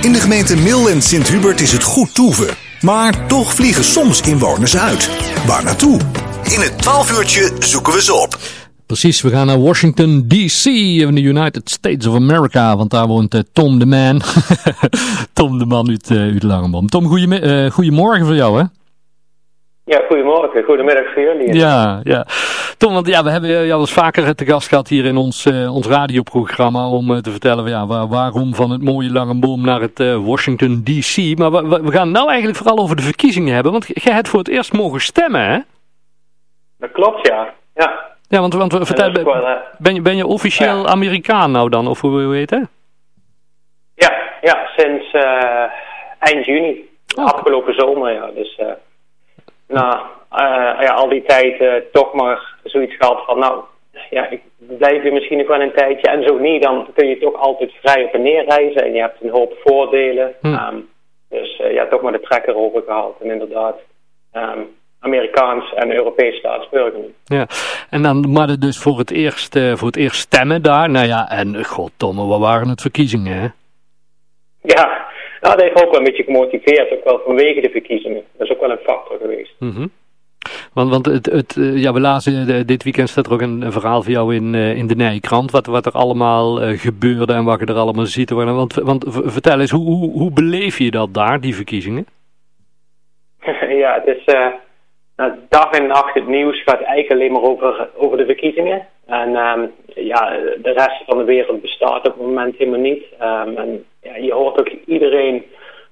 In de gemeente Mil en Sint-Hubert is het goed toeven. Maar toch vliegen soms inwoners uit. Waar naartoe? In het 12 uurtje zoeken we ze op. Precies, we gaan naar Washington D.C. in de United States of America, want daar woont uh, Tom de Man. Tom de Man uit, uh, uit Langenboom. Tom, goedemorgen voor jou hè? Ja, goedemorgen. Goedemiddag voor jullie. Ja, ja. Tom, want ja, we hebben jou wel eens vaker te gast gehad hier in ons, uh, ons radioprogramma om uh, te vertellen ja, waar, waarom van het mooie Langenboom naar het uh, Washington D.C. Maar we, we, gaan het nou eigenlijk vooral over de verkiezingen hebben, want jij hebt voor het eerst mogen stemmen, hè? Dat klopt, ja. Ja, ja want, want vertel, ben, ben, je, ben je officieel ja. Amerikaan nou dan, of hoe weet je Ja, ja, sinds eind juni. Oh. Afgelopen zomer, ja. Dus nou, uh, ja, al die tijd uh, toch maar zoiets gehad van, nou, ja, ik blijf hier misschien nog wel een tijdje. En zo niet, dan kun je toch altijd vrij op en neer reizen. En je hebt een hoop voordelen. Hm. Um, dus uh, ja, toch maar de trekker over gehaald. En inderdaad, um, Amerikaans en Europees staatsburger. Ja, en dan maar dus voor het eerst, voor het eerst stemmen daar. Nou ja, en goddomme, wat waren het verkiezingen, hè? Ja, nou, dat heeft ook wel een beetje gemotiveerd, ook wel vanwege de verkiezingen. Dat is ook wel een factor geweest. Mm -hmm. Want, want het, het, ja, we lazen dit weekend staat er ook een, een verhaal van jou in, in de Nijkrant, wat, wat er allemaal gebeurde en wat je er allemaal ziet. Want, want vertel eens, hoe, hoe, hoe beleef je dat daar, die verkiezingen? ja, het is uh, nou, dag en nacht het nieuws gaat eigenlijk alleen maar over, over de verkiezingen. En um, ja, de rest van de wereld bestaat op het moment helemaal niet. Um, en ja, je hoort ook iedereen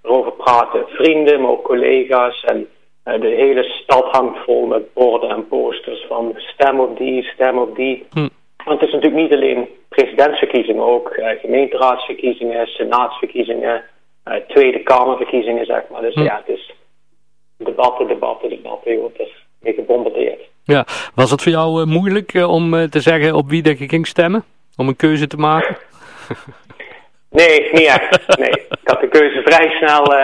erover praten. Vrienden, maar ook collega's. En uh, de hele stad hangt vol met borden en posters van stem op die, stem op die. Hm. Want het is natuurlijk niet alleen presidentsverkiezingen, ook uh, gemeenteraadsverkiezingen, senaatsverkiezingen, uh, Tweede Kamerverkiezingen, zeg maar. Dus hm. ja, het is debatten, debatten, debatten. Je wordt er mee gebombardeerd. Ja, was het voor jou uh, moeilijk uh, om uh, te zeggen op wie dat je ging stemmen? Om een keuze te maken? nee, niet echt. Nee, ik had de keuze vrij snel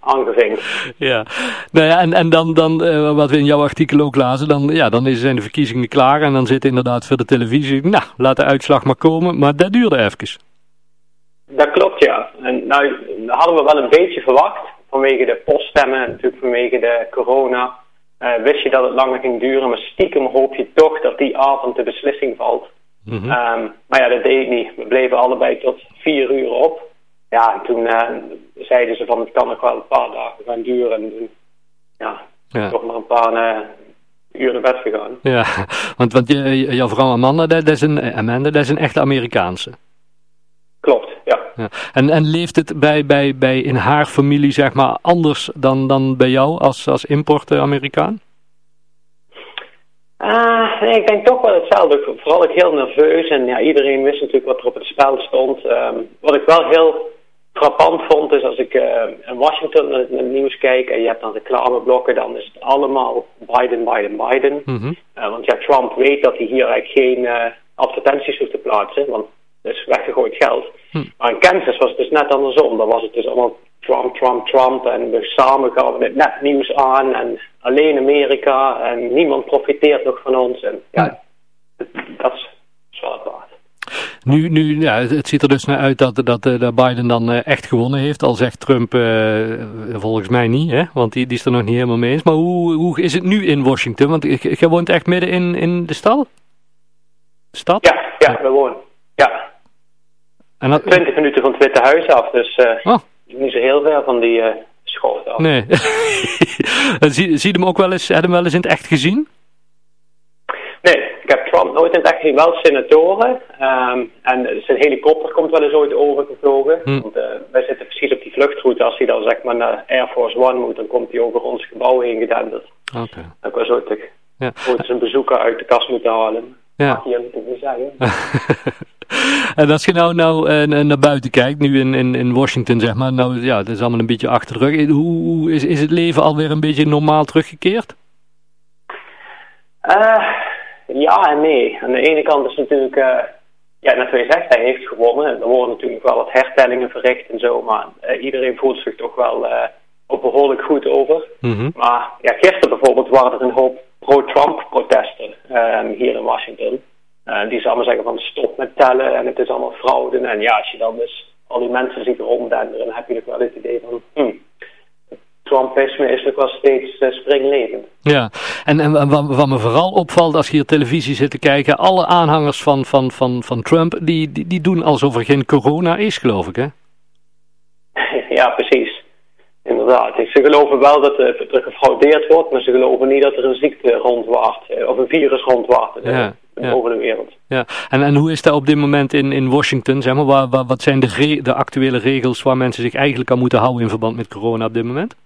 aangevinkt. Ja, nou ja, en, en dan, dan wat we in jouw artikel ook lazen, dan, ja, dan zijn de verkiezingen klaar en dan zit inderdaad voor de televisie, nou, laat de uitslag maar komen, maar dat duurde even. Dat klopt, ja. En nou, hadden we wel een beetje verwacht, vanwege de poststemmen, natuurlijk vanwege de corona... Uh, wist je dat het langer ging duren, maar stiekem hoop je toch dat die avond de beslissing valt. Mm -hmm. um, maar ja, dat deed ik niet. We bleven allebei tot vier uur op. Ja, en toen uh, zeiden ze van het kan nog wel een paar dagen gaan duren. En toen, ja, ja. toch maar een paar uh, uur naar bed gegaan. Ja, want, want jouw vrouw Amanda, dat is een, Amanda, dat is een echte Amerikaanse. Ja. En, en leeft het bij, bij, bij in haar familie zeg maar anders dan, dan bij jou als, als import-Amerikaan? Uh, nee, ik denk toch wel hetzelfde. Vooral ik heel nerveus en ja, iedereen wist natuurlijk wat er op het spel stond. Um, wat ik wel heel frappant vond is als ik uh, in Washington naar het nieuws kijk en je hebt dan reclameblokken, dan is het allemaal Biden, Biden, Biden. Mm -hmm. uh, want ja, Trump weet dat hij hier eigenlijk geen advertenties hoeft te plaatsen, want is weggegooid geld. Hm. Maar in Kansas was het dus net andersom. Dan was het dus allemaal Trump, Trump, Trump. En we samen gaan het nepnieuws aan. En alleen Amerika. En niemand profiteert nog van ons. En ja, Hm. dat is zwaar waard. Nu, nu ja, het ziet er dus naar uit dat, dat, dat Biden dan uh, echt gewonnen heeft. Al zegt Trump uh, volgens mij niet, hè? want die, die is er nog niet helemaal mee eens. Maar hoe, hoe is het nu in Washington? Want jij woont echt midden in, in de stad? Stad? Ja, ja, we wonen. Ja. En dat... 20 minuten van het Witte Huis af, dus uh, oh. niet zo heel ver van die uh, school af. Nee. zie, zie je hem ook wel eens, heb hem wel eens in het echt gezien? Nee, ik heb Trump nooit in het echt gezien. Wel senatoren. Um, en zijn helikopter komt wel eens ooit overgevlogen. Hm. Want uh, wij zitten precies op die vluchtroute. Als hij dan zeg maar naar Air Force One moet, dan komt hij over ons gebouw heen gedenderd. Oké. Okay. Ik was ooit, ja. ooit eens een bezoeker uit de kast moeten halen. Ja. Mag je niet zeggen. en als je nou, nou uh, naar buiten kijkt, nu in, in, in Washington zeg maar, nou ja, het is allemaal een beetje achter de rug. Hoe, hoe is, is het leven alweer een beetje normaal teruggekeerd? Uh, ja en nee. Aan de ene kant is natuurlijk, uh, ja, net wat je zegt, hij heeft gewonnen. Er worden natuurlijk wel wat hertellingen verricht en zo, maar iedereen voelt zich toch wel ook behoorlijk goed over. Mm -hmm. Maar ja, gisteren bijvoorbeeld waren er een hoop pro-Trump protesten um, hier in Washington. Uh, die zouden zeggen van stop met tellen en het is allemaal fraude. En ja, als je dan dus al die mensen zich ronddenderen, dan heb je nog wel het idee van, hm, Trumpisme is nog wel steeds uh, springlevend. Ja, en, en wat, wat, me vooral opvalt als je hier televisie zit te kijken, alle aanhangers van, van, van, van Trump, die, die, die doen alsof er geen corona is, geloof ik, hè? ja, precies. Inderdaad. Ze geloven wel dat er gefraudeerd wordt, maar ze geloven niet dat er een ziekte rondwaart, of een virus rondwaart ja, over de wereld. Ja, en, en hoe is dat op dit moment in, in Washington? Zeg maar, waar, wat zijn de, de actuele regels waar mensen zich eigenlijk aan moeten houden in verband met corona op dit moment?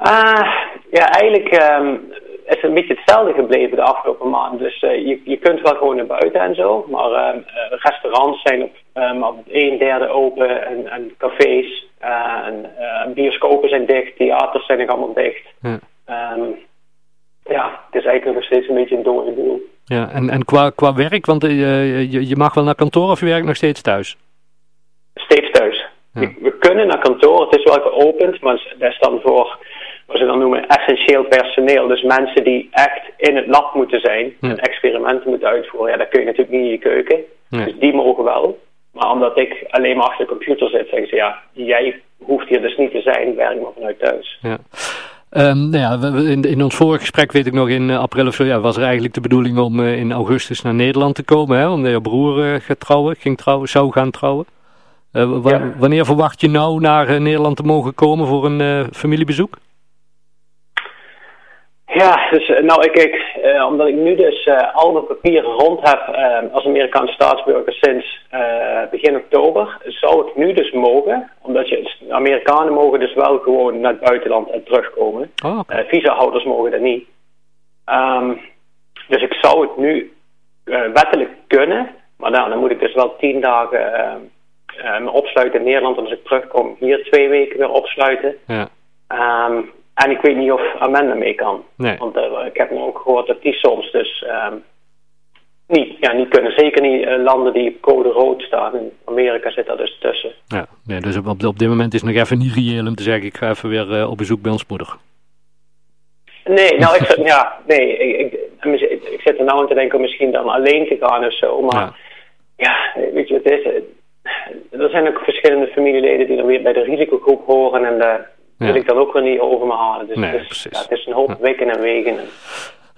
Uh, ja, eigenlijk um, is het een beetje hetzelfde gebleven de afgelopen maanden. Dus uh, je, je kunt wel gewoon naar buiten en zo. Maar uh, restaurants zijn op, um, op een derde open en, en cafés. en bioscopen zijn dicht, theaters zijn nog allemaal dicht. Ja, um, ja het is eigenlijk nog steeds een beetje een dode boel. Ja, en, en qua, qua werk, want je, je mag wel naar kantoor of je werkt nog steeds thuis? Steeds thuis. We kunnen naar kantoor, het is wel geopend, maar dat is dan voor wat ze dan noemen essentieel personeel. Dus mensen die echt in het lab moeten zijn en experimenten moeten uitvoeren. Ja, dat kun je natuurlijk niet in je keuken. Dus die mogen wel. Maar omdat ik alleen maar achter de computer zit, zeggen ze ja, jij hoeft hier dus niet te zijn, werk maar vanuit thuis. Ja. Um, nou ja, in, in, ons vorige gesprek, weet ik nog, in uh, april of zo, ja, was er eigenlijk de bedoeling om uh, in augustus naar Nederland te komen, hè, omdat je broer uh, gaat trouwen, ging trouwen, zou gaan trouwen. Ja. Wanneer verwacht je nou naar Nederland te mogen komen voor een familiebezoek? Ja, dus eh, nou ik, ik uh, omdat ik nu dus uh, al mijn papieren rond heb als Amerikaanse staatsburger sinds begin oktober, zou ik nu dus mogen, omdat je, Amerikanen mogen dus wel gewoon naar het buitenland en terugkomen. Oh, okay. visahouders mogen dat niet. Um, dus ik zou het nu wettelijk kunnen, maar dan, dan moet ik dus wel tien dagen me opsluiten in Nederland. En als ik terugkom, hier twee weken weer opsluiten. Ja. Um, en ik weet niet of Amanda mee kan. Nee. Want uh, ik heb ook gehoord dat die soms dus um, niet, ja, niet kunnen. Zeker niet uh, landen die op code rood staan. In Amerika zit daar dus tussen. Ja, nee, dus op, op dit moment is het nog even niet reëel om te zeggen... ik ga even weer uh, op bezoek bij ons moeder. Nee, nou, ik, ja, nee, ik, ik, ik, zit er nou aan te denken misschien dan alleen te gaan of zo. Maar ja, ja weet je wat het is? Er zijn ook verschillende familieleden die dan weer bij de risicogroep horen... en de wil ik dan ook weer niet over me halen. Dus het, is, ja, het is een hoop wikken en wegen.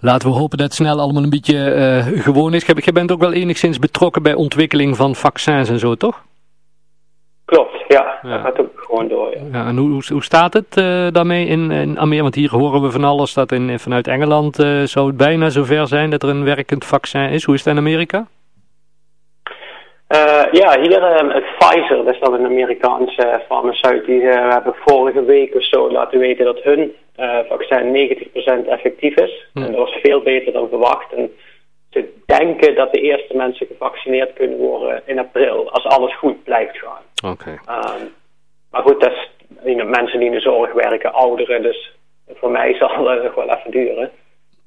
Laten we hopen dat het snel allemaal een beetje uh, gewoon is. Je bent ook wel enigszins betrokken bij ontwikkeling van vaccins en zo, toch? Klopt, ja. Dat gaat ook gewoon door. Ja. en hoe, hoe staat het uh, daarmee in, in Amerika? Want hier horen we van alles dat in, vanuit Engeland uh, zou het bijna zover zijn dat er een werkend vaccin is. Hoe is het in Amerika? Uh, ja, hier uh, Pfizer, dat is dan een Amerikaanse farmaceut, die uh, hebben vorige week of zo laten weten dat hun vaccin 90% effectief is. Hm. En dat was veel beter dan verwacht. En ze denken dat de eerste mensen gevaccineerd kunnen worden in april, als alles goed blijft gaan. Oké. Okay. Um, maar goed, dat is mensen die in de zorg werken, ouderen, dus voor mij zal het nog wel even duren.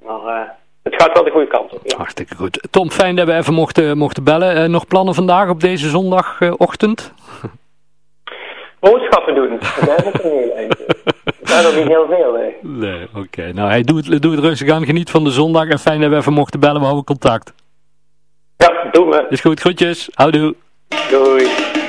Maar het gaat wel de goede kant op. Ja. Hartstikke goed. Tom, fijn dat we even mochten, mochten bellen. Uh, nog plannen vandaag op deze zondagochtend? Boodschappen doen. Dat is een heel. Dat is niet heel veel, nee. Nee, oké. Nou, hey, doe, het, doe het rustig aan. Geniet van de zondag. En fijn dat we even mochten bellen. We houden contact. Ja, doen we. Is goed. Groetjes. Houdoe. Doei.